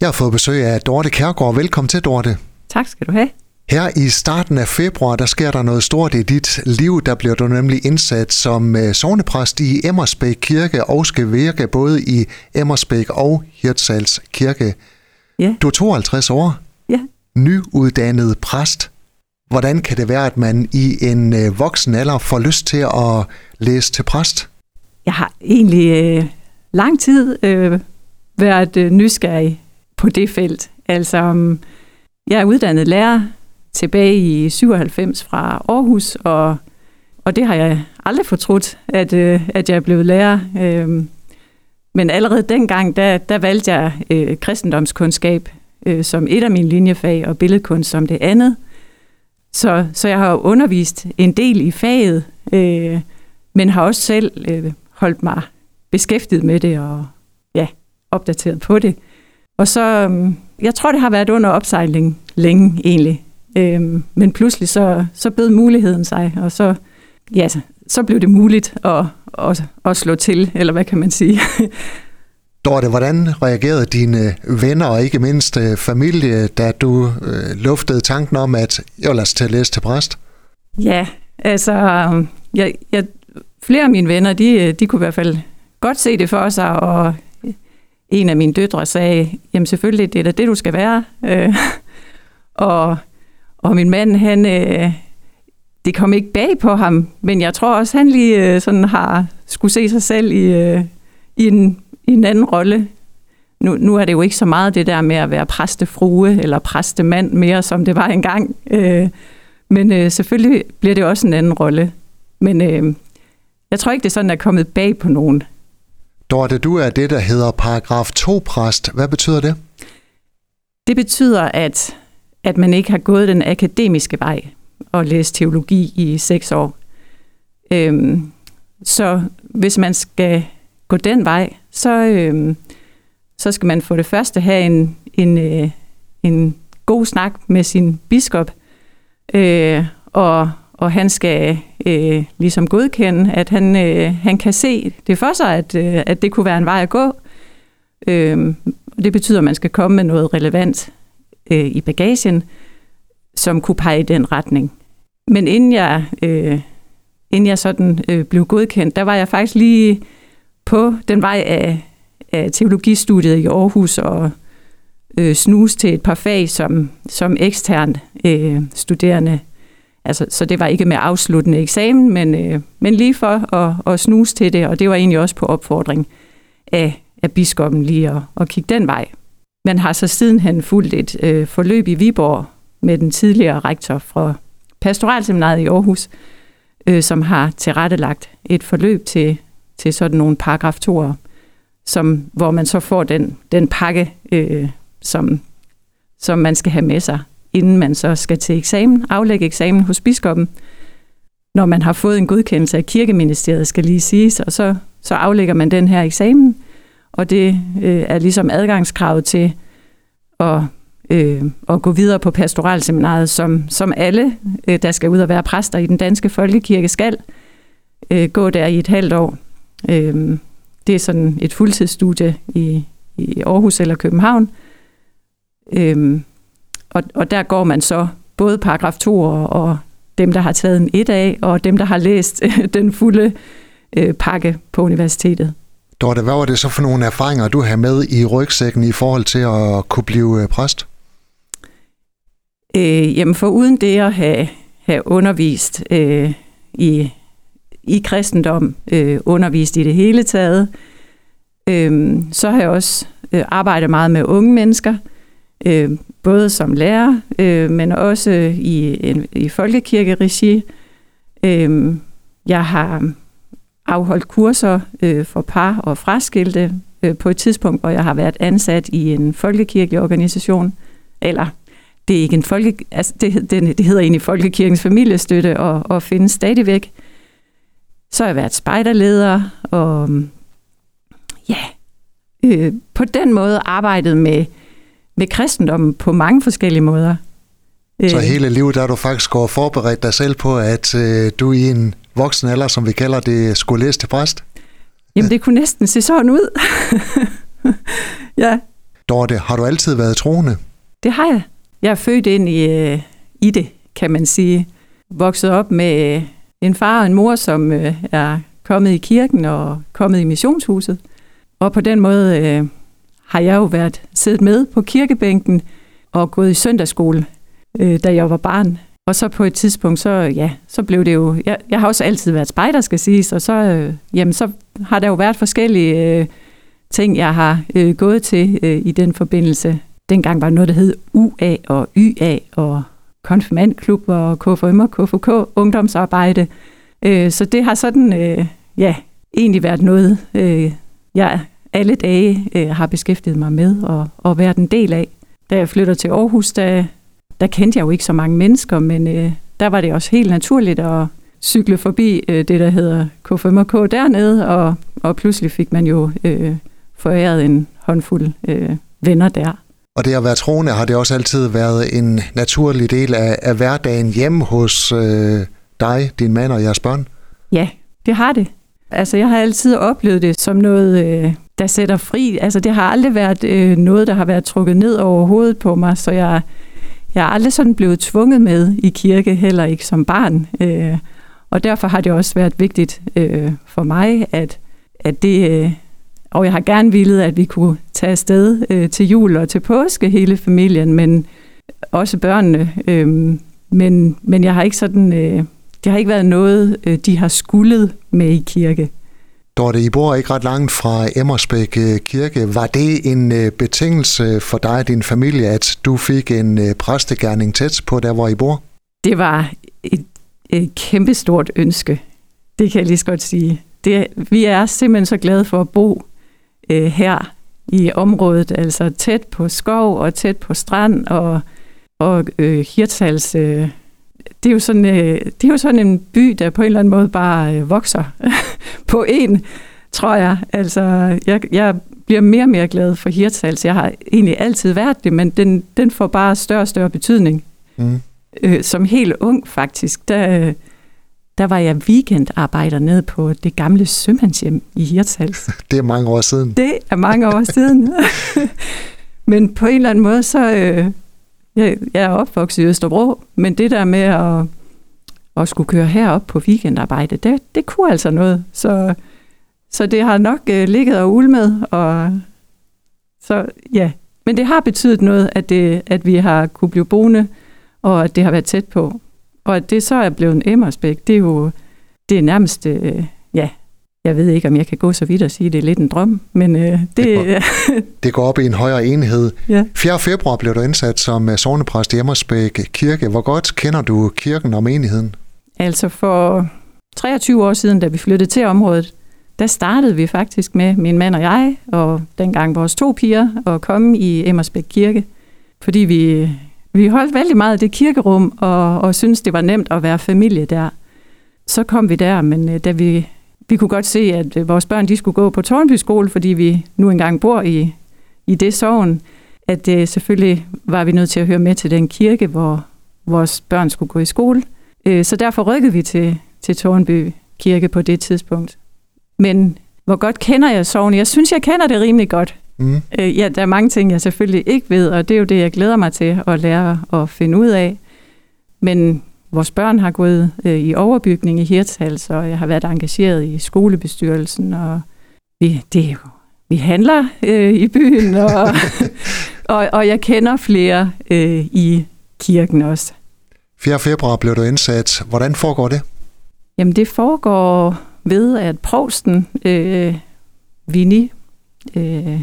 Jeg har fået besøg af Dorte Kærgaard. Velkommen til, Dorte. Tak skal du have. Her i starten af februar, der sker der noget stort i dit liv. Der bliver du nemlig indsat som øh, sovnepræst i Emmersbæk Kirke og skal virke både i Emmersbæk og Hirtshals Kirke. Ja. Du er 52 år, Ja. nyuddannet præst. Hvordan kan det være, at man i en øh, voksen alder får lyst til at læse til præst? Jeg har egentlig øh, lang tid øh, været øh, nysgerrig på det felt. Altså, um, jeg er uddannet lærer tilbage i 97 fra Aarhus, og, og det har jeg aldrig fortrudt, at, øh, at jeg er blevet lærer. Øhm, men allerede dengang, der, der valgte jeg øh, kristendomskundskab øh, som et af mine linjefag, og billedkunst som det andet. Så, så jeg har undervist en del i faget, øh, men har også selv øh, holdt mig beskæftiget med det og ja, opdateret på det. Og så, øhm, jeg tror, det har været under opsejling længe egentlig. Øhm, men pludselig så, så bød muligheden sig, og så, ja, så, så blev det muligt at, at, at slå til, eller hvad kan man sige. Dorte, hvordan reagerede dine venner og ikke mindst øh, familie, da du øh, luftede tanken om, at jeg altså til at læse til præst? ja, altså, øhm, jeg, jeg, flere af mine venner, de, de kunne i hvert fald godt se det for sig, og en af mine døtre sagde, jamen selvfølgelig, det er da det, du skal være. Øh, og, og min mand, han, øh, det kom ikke bag på ham, men jeg tror også, han lige øh, sådan har skulle se sig selv i, øh, i, en, i en anden rolle. Nu, nu er det jo ikke så meget det der med at være præstefrue eller præstemand mere, som det var engang. Øh, men øh, selvfølgelig bliver det også en anden rolle. Men øh, jeg tror ikke, det er sådan, er kommet bag på nogen. Dorte, du er det, der hedder paragraf 2-præst. Hvad betyder det? Det betyder, at, at man ikke har gået den akademiske vej og læst teologi i seks år. Øhm, så hvis man skal gå den vej, så, øhm, så skal man for det første have en, en, øh, en god snak med sin biskop, øh, og, og han skal øh, ligesom godkende, at han, øh, han kan se det for sig, at, øh, at det kunne være en vej at gå. Øh, det betyder, at man skal komme med noget relevant øh, i bagagen, som kunne pege i den retning. Men inden jeg, øh, inden jeg sådan øh, blev godkendt, der var jeg faktisk lige på den vej af, af teologistudiet i Aarhus og øh, snus til et par fag som, som ekstern øh, studerende. Altså, så det var ikke med afsluttende eksamen, men, øh, men lige for at, at snuse til det, og det var egentlig også på opfordring af, af biskoppen lige at, at kigge den vej. Man har så sidenhen fulgt et øh, forløb i Viborg med den tidligere rektor fra pastoralseminaret i Aarhus, øh, som har tilrettelagt et forløb til, til sådan nogle paragraf 2'ere, som, hvor man så får den, den pakke, øh, som, som man skal have med sig, inden man så skal til eksamen, aflægge eksamen hos biskoppen. Når man har fået en godkendelse af kirkeministeriet, skal lige siges, og så, så aflægger man den her eksamen, og det øh, er ligesom adgangskravet til at, øh, at gå videre på pastoralseminaret, som, som alle, øh, der skal ud og være præster i den danske folkekirke, skal øh, gå der i et halvt år. Øh, det er sådan et fuldtidsstudie i, i Aarhus eller København. Øh, og, og der går man så både paragraf 2 og, dem, der har taget en et af, og dem, der har læst den fulde øh, pakke på universitetet. Dorte, hvad var det så for nogle erfaringer, du har med i rygsækken i forhold til at kunne blive øh, præst? Øh, jamen for uden det at have, have undervist øh, i, i kristendom, øh, undervist i det hele taget, øh, så har jeg også øh, arbejdet meget med unge mennesker, øh, øh, både som lærer, øh, men også i, en, i folkekirkeregi. Øh, jeg har afholdt kurser øh, for par og fraskilte øh, på et tidspunkt, hvor jeg har været ansat i en folkekirkelig organisation, eller det er ikke en folke, altså det, det, det hedder egentlig Folkekirkens familiestøtte og, og findes stadigvæk. Så har jeg været spejderleder og ja, øh, på den måde arbejdet med, med kristendommen på mange forskellige måder. Så hele livet der har du faktisk gået forberedt dig selv på, at øh, du i en voksen alder, som vi kalder det, skulle læse til præst? Jamen det kunne næsten se sådan ud. ja. Dorte, har du altid været troende? Det har jeg. Jeg er født ind i, øh, i det, kan man sige. Vokset op med øh, en far og en mor, som øh, er kommet i kirken og kommet i missionshuset. Og på den måde øh, har jeg jo været siddet med på kirkebænken og gået i søndagsskole, øh, da jeg var barn. Og så på et tidspunkt, så, ja, så blev det jo... Jeg, jeg har også altid været spejder, skal siges, og så, øh, jamen, så har der jo været forskellige øh, ting, jeg har øh, gået til øh, i den forbindelse. Dengang var noget, der hed UA og YA og konfirmandklub og KFM og KFK, ungdomsarbejde. Øh, så det har sådan, øh, ja, egentlig været noget, øh, jeg alle dage øh, har beskæftiget mig med og, og været en del af. Da jeg flytter til Aarhus, der, der kendte jeg jo ikke så mange mennesker, men øh, der var det også helt naturligt at cykle forbi øh, det, der hedder K5K dernede, og, og pludselig fik man jo øh, foræret en håndfuld øh, venner der. Og det at være troende, har det også altid været en naturlig del af, af hverdagen hjemme hos øh, dig, din mand og jeres børn? Ja, det har det. Altså, jeg har altid oplevet det som noget, øh, der sætter fri. Altså, det har aldrig været øh, noget, der har været trukket ned over hovedet på mig, så jeg, jeg er aldrig sådan blevet tvunget med i kirke, heller ikke som barn. Øh, og derfor har det også været vigtigt øh, for mig, at, at det... Øh, og jeg har gerne ville, at vi kunne tage afsted øh, til jul og til påske, hele familien, men også børnene. Øh, men, men jeg har ikke sådan... Øh, det har ikke været noget, øh, de har skullet med i kirke. Dorte, I bor ikke ret langt fra Emmersbæk øh, Kirke. Var det en øh, betingelse for dig og din familie, at du fik en øh, præstegærning tæt på der, hvor I bor? Det var et, et kæmpestort ønske. Det kan jeg lige så godt sige. Det, vi er simpelthen så glade for at bo øh, her i området, altså tæt på skov og tæt på strand og, og øh, Hirtshals øh, det er jo sådan, øh, det er jo sådan en by, der på en eller anden måde bare øh, vokser på en, tror jeg. Altså, jeg, jeg bliver mere og mere glad for Hirtshals. Jeg har egentlig altid været det, men den, den får bare større og større betydning. Mm. Øh, som helt ung faktisk, der, der var jeg weekendarbejder nede på det gamle sømandshjem i Hirtshals. Det er mange år siden. Det er mange år siden. men på en eller anden måde, så, øh, jeg, jeg er opvokset i Østerbro, men det der med at, at skulle køre herop på weekendarbejde, det, det kunne altså noget. Så, så det har nok øh, ligget og ulmet, og så ja. Men det har betydet noget, at, det, at vi har kunne blive boende, og at det har været tæt på. Og at det så er blevet en Emmersbæk, det er jo det er nærmest, øh, jeg ved ikke, om jeg kan gå så vidt og sige, at det er lidt en drøm, men øh, det... Det går, det går op i en højere enhed. Ja. 4. februar blev du indsat som øh, sovnepræst i Emmersbæk Kirke. Hvor godt kender du kirken og menigheden? Altså for 23 år siden, da vi flyttede til området, der startede vi faktisk med, min mand og jeg, og dengang vores to piger, at komme i Emmersbæk Kirke, fordi vi, vi holdt vældig meget af det kirkerum, og, og syntes, det var nemt at være familie der. Så kom vi der, men øh, da vi vi kunne godt se, at øh, vores børn de skulle gå på Tornby skole, fordi vi nu engang bor i, i det sovn, at øh, selvfølgelig var vi nødt til at høre med til den kirke, hvor vores børn skulle gå i skole. Øh, så derfor rykkede vi til, til Tornby Kirke på det tidspunkt. Men hvor godt kender jeg sovn? Jeg synes, jeg kender det rimelig godt. Mm. Ja, der er mange ting, jeg selvfølgelig ikke ved, og det er jo det, jeg glæder mig til at lære at finde ud af. Men Vores børn har gået øh, i overbygning i Hirtshals, og jeg har været engageret i skolebestyrelsen, og vi, det er jo, vi handler øh, i byen, og, og, og jeg kender flere øh, i kirken også. 4. februar blev du indsat. Hvordan foregår det? Jamen det foregår ved, at provsten, øh, Vinnie, øh,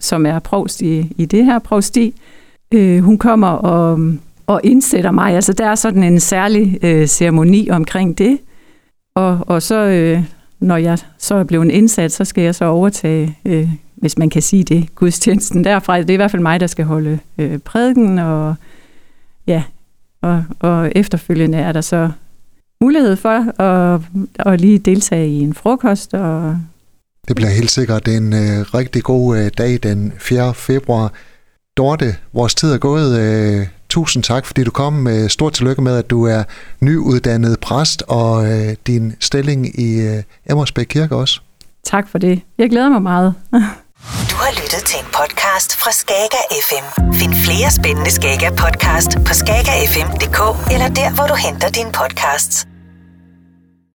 som er provst i, i det her provsti, øh, hun kommer og og indsætter mig. Altså, der er sådan en særlig øh, ceremoni omkring det. Og, og så, øh, når jeg så er blevet indsat, så skal jeg så overtage, øh, hvis man kan sige det, gudstjenesten derfra. Det er i hvert fald mig, der skal holde øh, prædiken, og ja, og, og efterfølgende er der så mulighed for at, at lige deltage i en frokost. Og det bliver helt sikkert en øh, rigtig god øh, dag den 4. februar. Dorte, vores tid er gået. Øh, Tusind tak, fordi du kom. med Stort tillykke med, at du er nyuddannet præst og øh, din stilling i øh, Emmersbæk Kirke også. Tak for det. Jeg glæder mig meget. Du har lyttet til en podcast fra Skager FM. Find flere spændende Skager podcast på skagerfm.dk eller der, hvor du henter dine podcasts.